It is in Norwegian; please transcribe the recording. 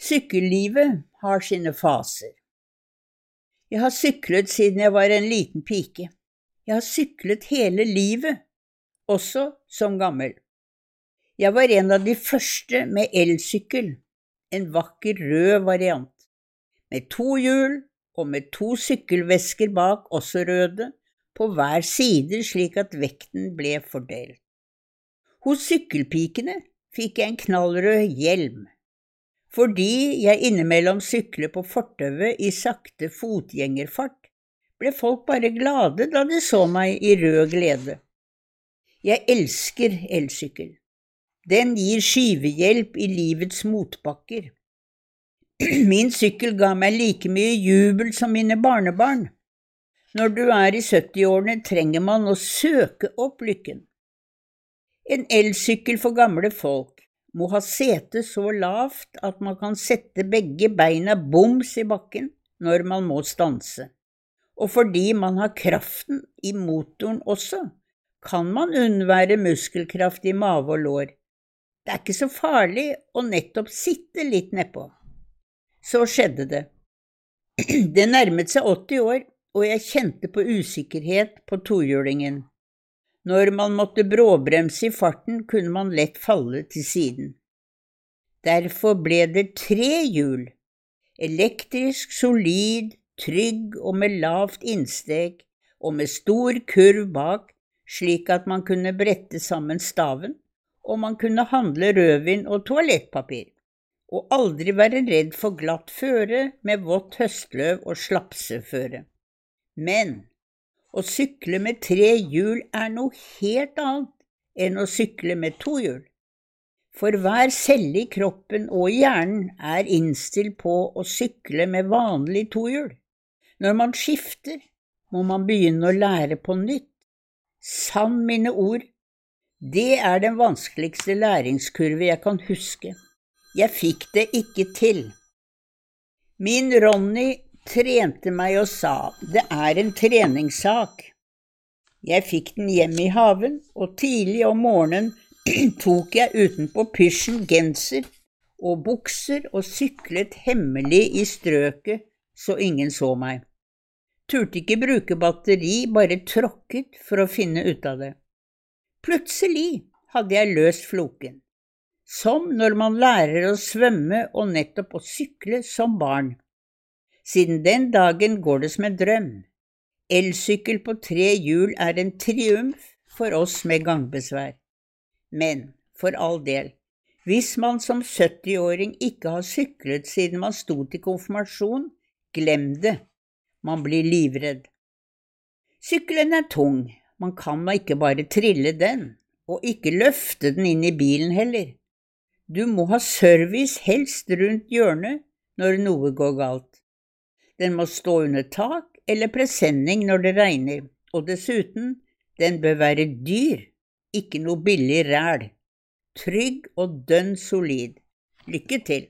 Sykkellivet har sine faser. Jeg har syklet siden jeg var en liten pike. Jeg har syklet hele livet, også som gammel. Jeg var en av de første med elsykkel, en vakker rød variant, med to hjul og med to sykkelvesker bak, også røde, på hver side slik at vekten ble fordelt. Hos sykkelpikene fikk jeg en knallrød hjelm, fordi jeg innimellom sykler på fortauet i sakte fotgjengerfart, ble folk bare glade da de så meg i rød glede. Jeg elsker elsykkel. Den gir skyvehjelp i livets motbakker. Min sykkel ga meg like mye jubel som mine barnebarn. Når du er i 70-årene, trenger man å søke opp lykken. En elsykkel for gamle folk må ha setet så lavt at man kan sette begge beina boms i bakken når man må stanse. Og fordi man har kraften i motoren også, kan man unnvære muskelkraft i mage og lår. Det er ikke så farlig å nettopp sitte litt nedpå. Så skjedde det. Det nærmet seg 80 år, og jeg kjente på usikkerhet på tohjulingen. Når man måtte bråbremse i farten, kunne man lett falle til siden. Derfor ble det tre hjul, elektrisk, solid, trygg og med lavt innsteg og med stor kurv bak, slik at man kunne brette sammen staven, og man kunne handle rødvin og toalettpapir, og aldri være redd for glatt føre med vått høstløv og slapseføre. Men å sykle med tre hjul er noe helt annet enn å sykle med to hjul. For hver celle i kroppen og i hjernen er innstilt på å sykle med vanlig tohjul. Når man skifter, må man begynne å lære på nytt. Sann mine ord, det er den vanskeligste læringskurve jeg kan huske. Jeg fikk det ikke til. Min Ronny trente meg og sa det er en treningssak. Jeg fikk den hjem i haven, og tidlig om morgenen tok jeg utenpå pysjen genser og bukser og syklet hemmelig i strøket så ingen så meg. Turte ikke bruke batteri, bare tråkket for å finne ut av det. Plutselig hadde jeg løst floken, som når man lærer å svømme og nettopp å sykle som barn. Siden den dagen går det som en drøm. Elsykkel på tre hjul er en triumf for oss med gangbesvær. Men for all del, hvis man som 70-åring ikke har syklet siden man sto til konfirmasjon, glem det, man blir livredd. Sykkelen er tung, man kan da ikke bare trille den, og ikke løfte den inn i bilen heller. Du må ha service helst rundt hjørnet når noe går galt. Den må stå under tak eller presenning når det regner, og dessuten, den bør være dyr, ikke noe billig ræl. Trygg og dønn solid. Lykke til!